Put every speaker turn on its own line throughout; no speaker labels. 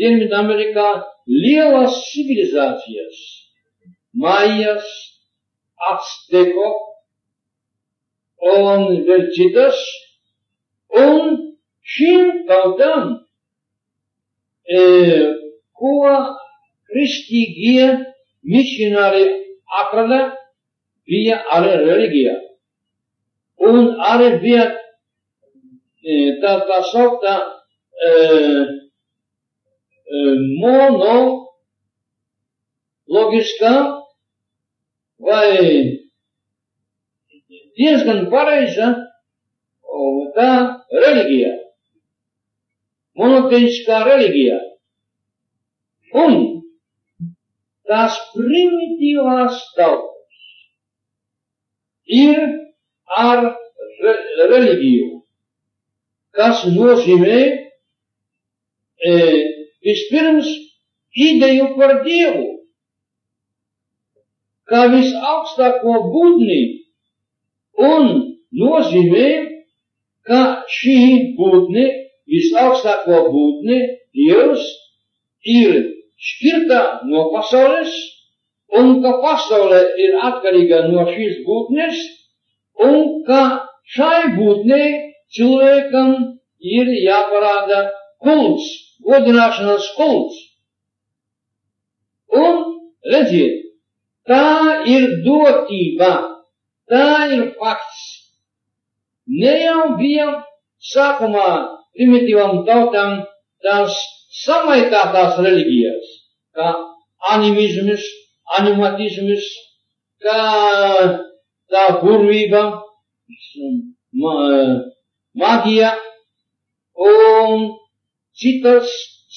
Dienvidamerikā lielas civilizācijas, maijas, azteko un vēl citas, un šīm tautām, e, ko kristīgie misionāri atrada, bija arī reliģija. Un arī bija e, tā, e, monoloģiskā vai diezgan pareiza tā reliģija. Monoteiskā reliģija. Un tās primitīvās tautas ir ar re reliģiju, kas nozīmē e, vispirms ideju par Dievu, kā visaugstāko būtni, un nozīmē, ka šī būtne, visaugstāko būtne, Dievs, ir šķirta no pasaules, un ka pasaule ir atkarīga no šīs būtnes, un ka šai būtnei cilvēkam ir jāparāda kults godināšanas kults. Un, redziet, tā ir dotība, tā ir fakts. Ne jau bija sākumā primitīvām tautām tās samaitātās reliģijas, kā animisms, animatisms, kā tā burvība, maģija un citas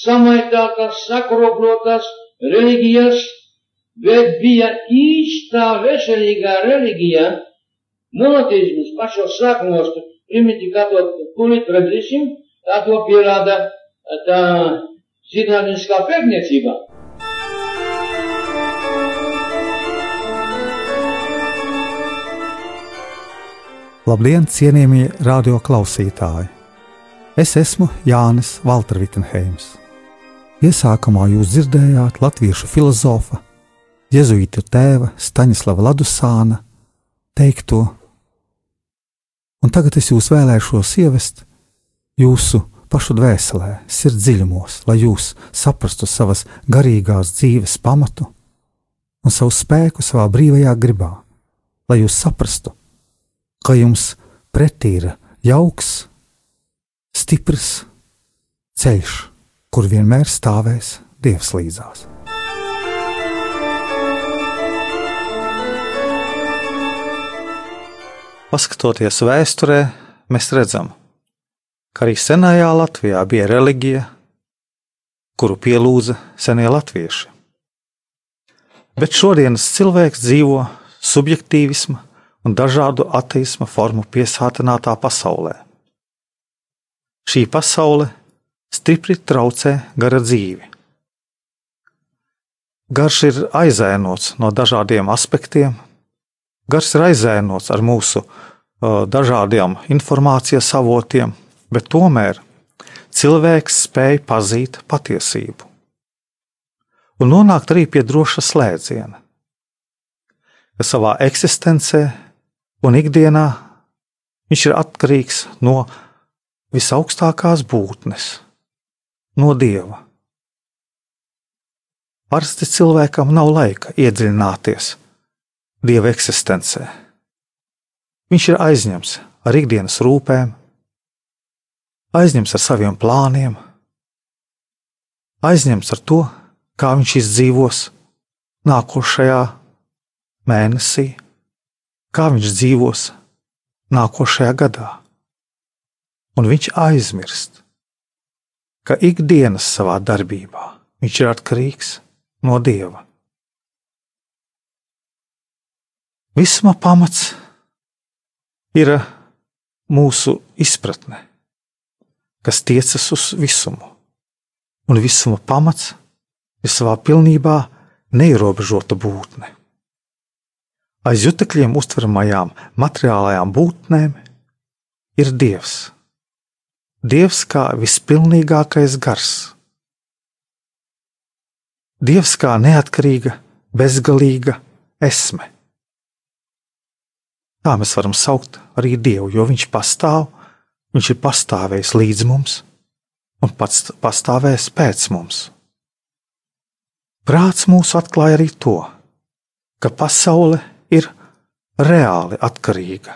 samaitātas, sakroplotas reliģijas, bet bija īstā veselīgā reliģija, monoteisms pašos sākumos, primitīvi kā to tūlīt redzēsim, tā to pierāda tā zinātniskā pētniecība.
Labdien, cienījamie radio klausītāji! Es esmu Jānis Valtervitenheims. Iesākumā jūs dzirdējāt latviešu filozofa, jēzuītu tēva Staņislava Ladusāna teikto, un tagad es jūs vēlēšos ievest jūsu pašu dvēselē, sirds dziļumos, lai jūs saprastu savas garīgās dzīves pamatu un savu spēku savā brīvajā gribā, lai jūs saprastu, ka jums pretī ir jauks, stiprs ceļš, kur vienmēr stāvēs Dievs līdzās. Paskatoties vēsturē, mēs redzam, ka arī senajā Latvijā bija reliģija, kuru pielūdza senie latvieši. Bet šodienas cilvēks dzīvo subjektīvisma un dažādu ateisma formu piesātinātā pasaulē šī pasaule stipri traucē gara dzīvi. Garš ir aizēnots no dažādiem aspektiem, gars ir aizēnots ar mūsu uh, dažādiem informācijas avotiem, bet tomēr cilvēks spēj pazīt patiesību un nonākt arī pie droša slēdziena, ka savā eksistencē un ikdienā viņš ir atkarīgs no visaugstākās būtnes, no dieva. Parasti cilvēkam nav laika iedziļināties dieva eksistencē. Viņš ir aizņemts ar ikdienas rūpēm, aizņemts ar saviem plāniem, aizņemts ar to, kā viņš izdzīvos nākošajā mēnesī, kā viņš dzīvos nākošajā gadā un viņš aizmirst, ka ikdienas savā darbībā viņš ir atkarīgs no dieva. Visuma pamats ir mūsu izpratne, kas tiecas uz visumu, un visuma pamats ir savā pilnībā neierobežota būtne. Aiz jutekļiem uztveramajām materiālajām būtnēm ir Dievs. Dievs kā vispilnīgākais gars. Dievs kā neatkarīga, bezgalīga esme. Tā mēs varam saukt arī Dievu, jo Viņš pastāv, Viņš ir pastāvējis līdz mums un pats pastāvēs pēc mums. Prāts mūs atklāja arī to, ka pasaule ir reāli atkarīga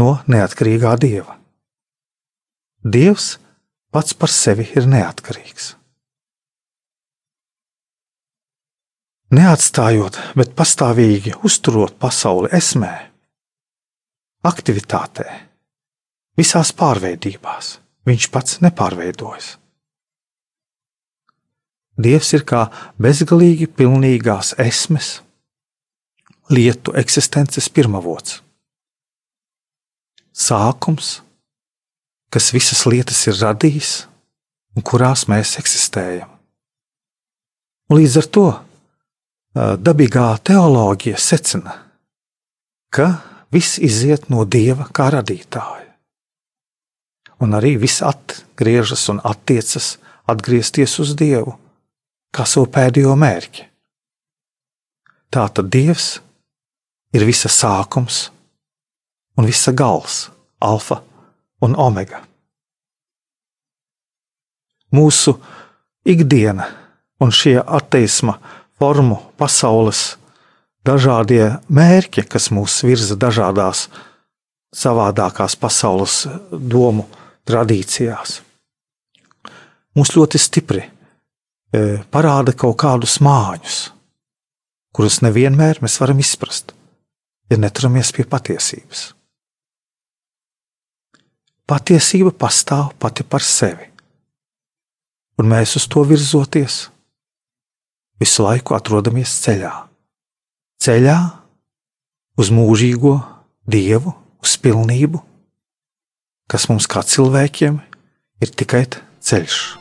no neatkarīgā dieva. Dievs pats par sevi ir neatkarīgs. Neatstājot, bet pastāvīgi uzturot pasauli esmē, aktivitātē, visās pārveidībās, viņš pats nepārveidojas. Dievs ir kā bezgalīgi pilnīgās esmes, lietu eksistences pirmavots. Sākums, kas visas lietas ir radījis un kurās mēs eksistējam. Līdz ar to dabīgā teoloģija secina, ka viss iziet no dieva kā radītāja. Un arī viss atgriežas un attiecas atgriezties uz dievu kā savu pēdējo mērķi. Tā tad Dievs ir visa sākums un visa gals, alfa un omega. Mūsu ikdiena un šie ateisma formu pasaules dažādie mērķi, kas mūs virza dažādās savādākās pasaules domu tradīcijās, mūs ļoti stipri E, parāda kaut kādus māņus, kurus nevienmēr mēs varam izprast, ja neturamies pie patiesības. Patiesība pastāv pati par sevi, un mēs uz to virzoties, visu laiku atrodamies ceļā. Ceļā uz mūžīgo dievu, uz pilnību, kas mums kā cilvēkiem ir tikai ceļš.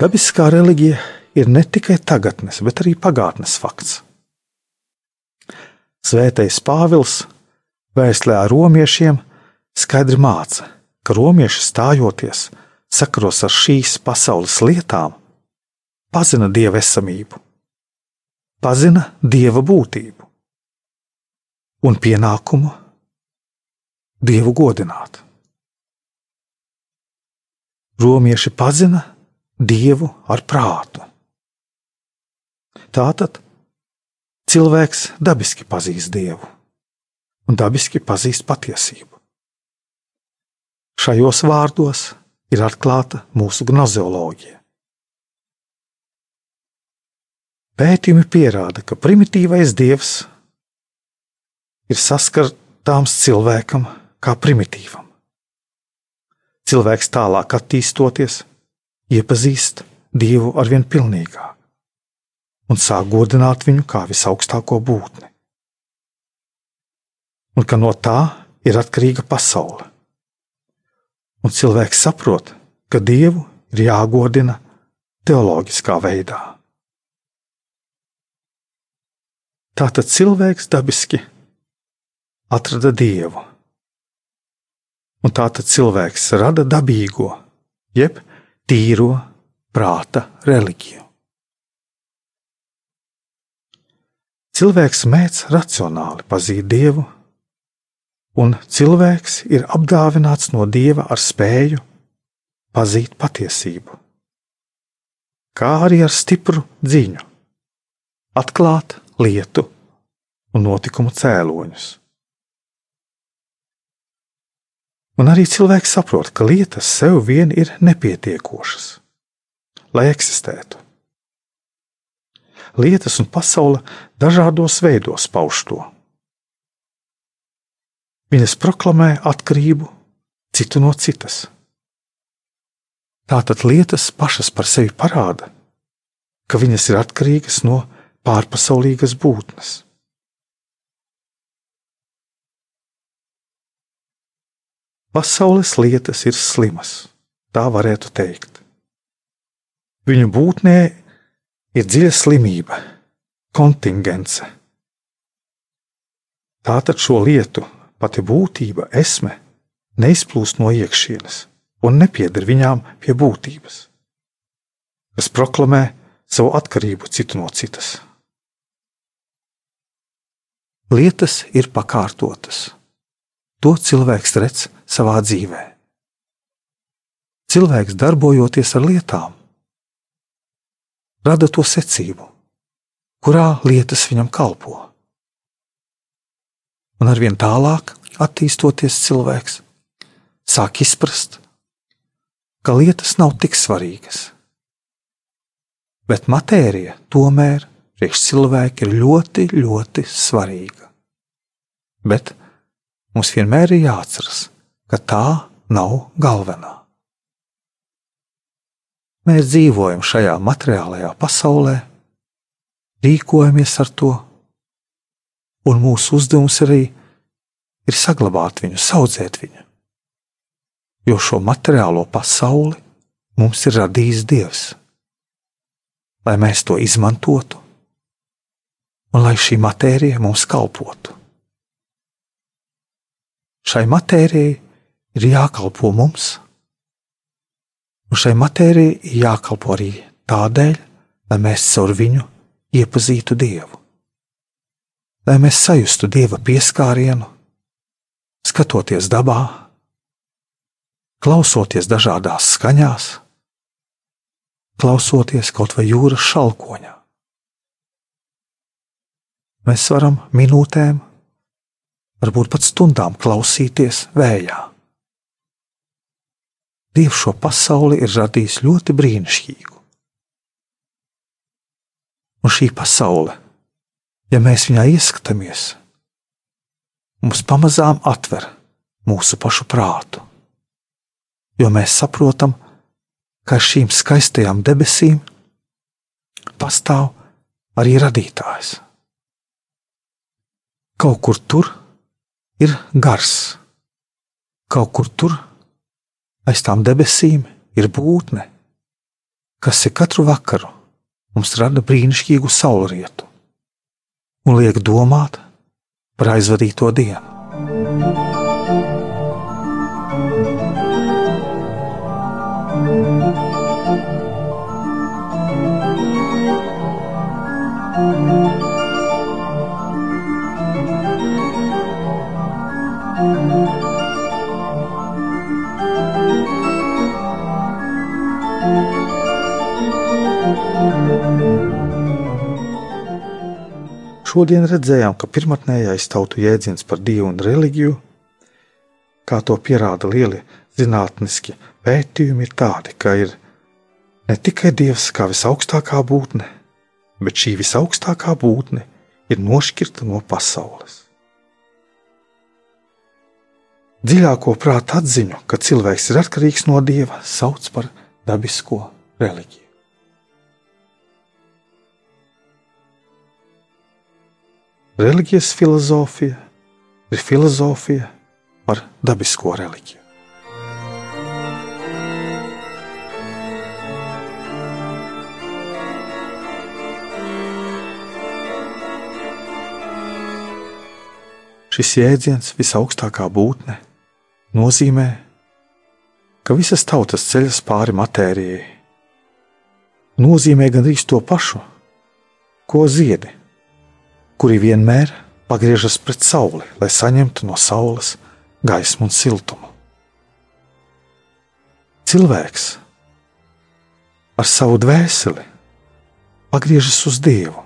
Dabiskā reliģija ir ne tikai tagadnes, bet arī pagātnes fakts. Svētais Pāvils vēstlē ar romiešiem skaidri māca, ka romieši stājoties sakaros ar šīs pasaules lietām, pazina dieva esamību, pazina dieva būtību un pienākumu dievu godināt. Romieši pazina dievu ar prātu. Tātad cilvēks dabiski pazīst dievu un dabiski pazīst patiesību. Šajos vārdos ir atklāta mūsu gnozeoloģija. Pētījumi pierāda, ka primitīvais dievs ir saskatāms cilvēkam kā primitīvam. Cilvēks tālāk attīstoties, iepazīst Dievu ar vien pilnīgāk un sāk godināt viņu kā visaugstāko būtni. Un ka no tā ir atkarīga pasaule. Un cilvēks saprot, ka Dievu ir jāgodina teoloģiskā veidā. Tātad cilvēks dabiski atrada Dievu, un tātad cilvēks rada dabīgo, jeb tīro prāta reliģiju. Cilvēks mēdz racionāli pazīt dievu, un cilvēks ir apdāvināts no dieva ar spēju pazīt patiesību, kā arī ar stipru dziņu, atklāt lietu un notikumu cēloņus, Un arī cilvēks saprot, ka lietas sev vien ir nepietiekošas, lai eksistētu. Lietas un pasaule dažādos veidos pauž to. Viņas proklamē atkarību citu no citas. Tātad lietas pašas par sevi parāda, ka viņas ir atkarīgas no pārpasaulīgas būtnes. Pasaules lietas ir slimas, tā varētu teikt. Viņu būtnē ir dziļa slimība, kontingence. Tātad šo lietu pati būtība, esme, neizplūst no iekšienes un nepieder viņām pie būtības, kas proklamē savu atkarību citu no citas. Lietas ir pakārtotas. To cilvēks redz savā dzīvē. Cilvēks darbojoties ar lietām, rada to secību, kurā lietas viņam kalpo. Un arvien tālāk, attīstoties cilvēks, sāk izprast, ka lietas nav tik svarīgas. Bet matērija tomēr priekš cilvēka ir ļoti, ļoti svarīga. Bet mums vienmēr ir jāatceras, ka tā nav galvenā. Mēs dzīvojam šajā materiālajā pasaulē, rīkojamies ar to, un mūsu uzdevums arī ir saglabāt viņu, audzēt viņu. Jo šo materiālo pasauli mums ir radījis Dievs, lai mēs to izmantotu un lai šī matērija mums kalpotu. Šai matērijai ir jākalpo mums, un šai matērijai jākalpo arī tādēļ, lai mēs caur viņu iepazītu Dievu, lai mēs sajustu Dieva pieskārienu, skatoties dabā, klausoties dažādās skaņās, klausoties kaut vai jūras šalkoņā. Mēs varam minūtēm varbūt pat stundām klausīties vējā. Dievs šo pasauli ir radījis ļoti brīnišķīgu. Un šī pasaule, ja mēs viņā ieskatāmies, mums pamazām atver mūsu pašu prātu, jo mēs saprotam, ka šīm skaistajām debesīm pastāv arī radītājs. Kaut kur tur, ir gars. Kaut kur tur, aiz tām debesīm, ir būtne, kas ir katru vakaru mums rada brīnišķīgu saulrietu un liek domāt par aizvadīto dienu. Šodien redzējām, ka pirmotnējais tautu jēdziens par dievu un reliģiju, kā to pierāda lieli zinātniski pētījumi, ir tādi, ka ir ne tikai dievs kā visaugstākā būtne, bet šī visaugstākā būtne ir nošķirta no pasaules. Dziļāko prāta atziņu, ka cilvēks ir atkarīgs no dieva, sauc par dabisko reliģiju. Reliģijas filozofija ir filozofija par dabisko reliģiju. Šis jēdziens, visaugstākā būtne, nozīmē, ka visas tautas ceļas pāri matērijai. Nozīmē gandrīz to pašu, ko ziedi kuri vienmēr pagriežas pret sauli, lai saņemtu no saules gaismu un siltumu. Cilvēks ar savu dvēseli pagriežas uz Dievu.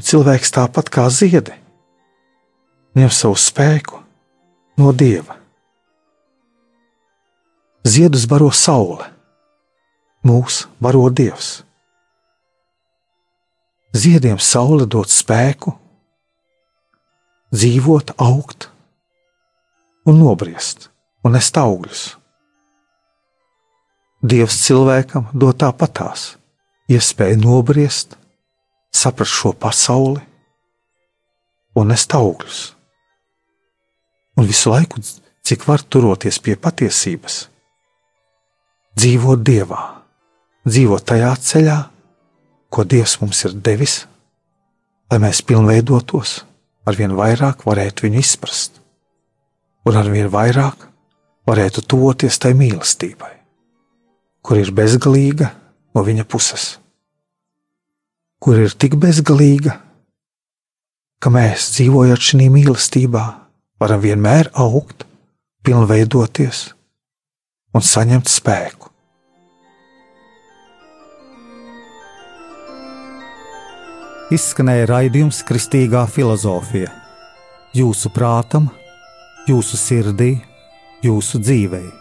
Cilvēks tāpat kā ziedi ņem savu spēku no Dieva, Ziedus baro saule, mūs baro dievs. Ziediem saule dod spēku, dzīvot, augt un nobriest un nest augļus. Dievs cilvēkam dod tāpatās iespēju nobriest, saprast šo pasauli un nest augļus. Un visu laiku, cik var turoties pie patiesības, dzīvot Dievā, dzīvot tajā ceļā, ko Dievs mums ir devis, lai mēs pilnveidotos, arvien vairāk varētu viņu izprast, un arvien vairāk varētu tuvoties tai mīlestībai, kur ir bezgalīga no viņa puses, kur ir tik bezgalīga, ka mēs dzīvojot šajā mīlestībā, varam vienmēr augt, pilnveidoties un saņemt spēku.
Izskanēja raidījums Kristīgā filozofija. Jūsu prātam, jūsu sirdī, jūsu dzīvēm.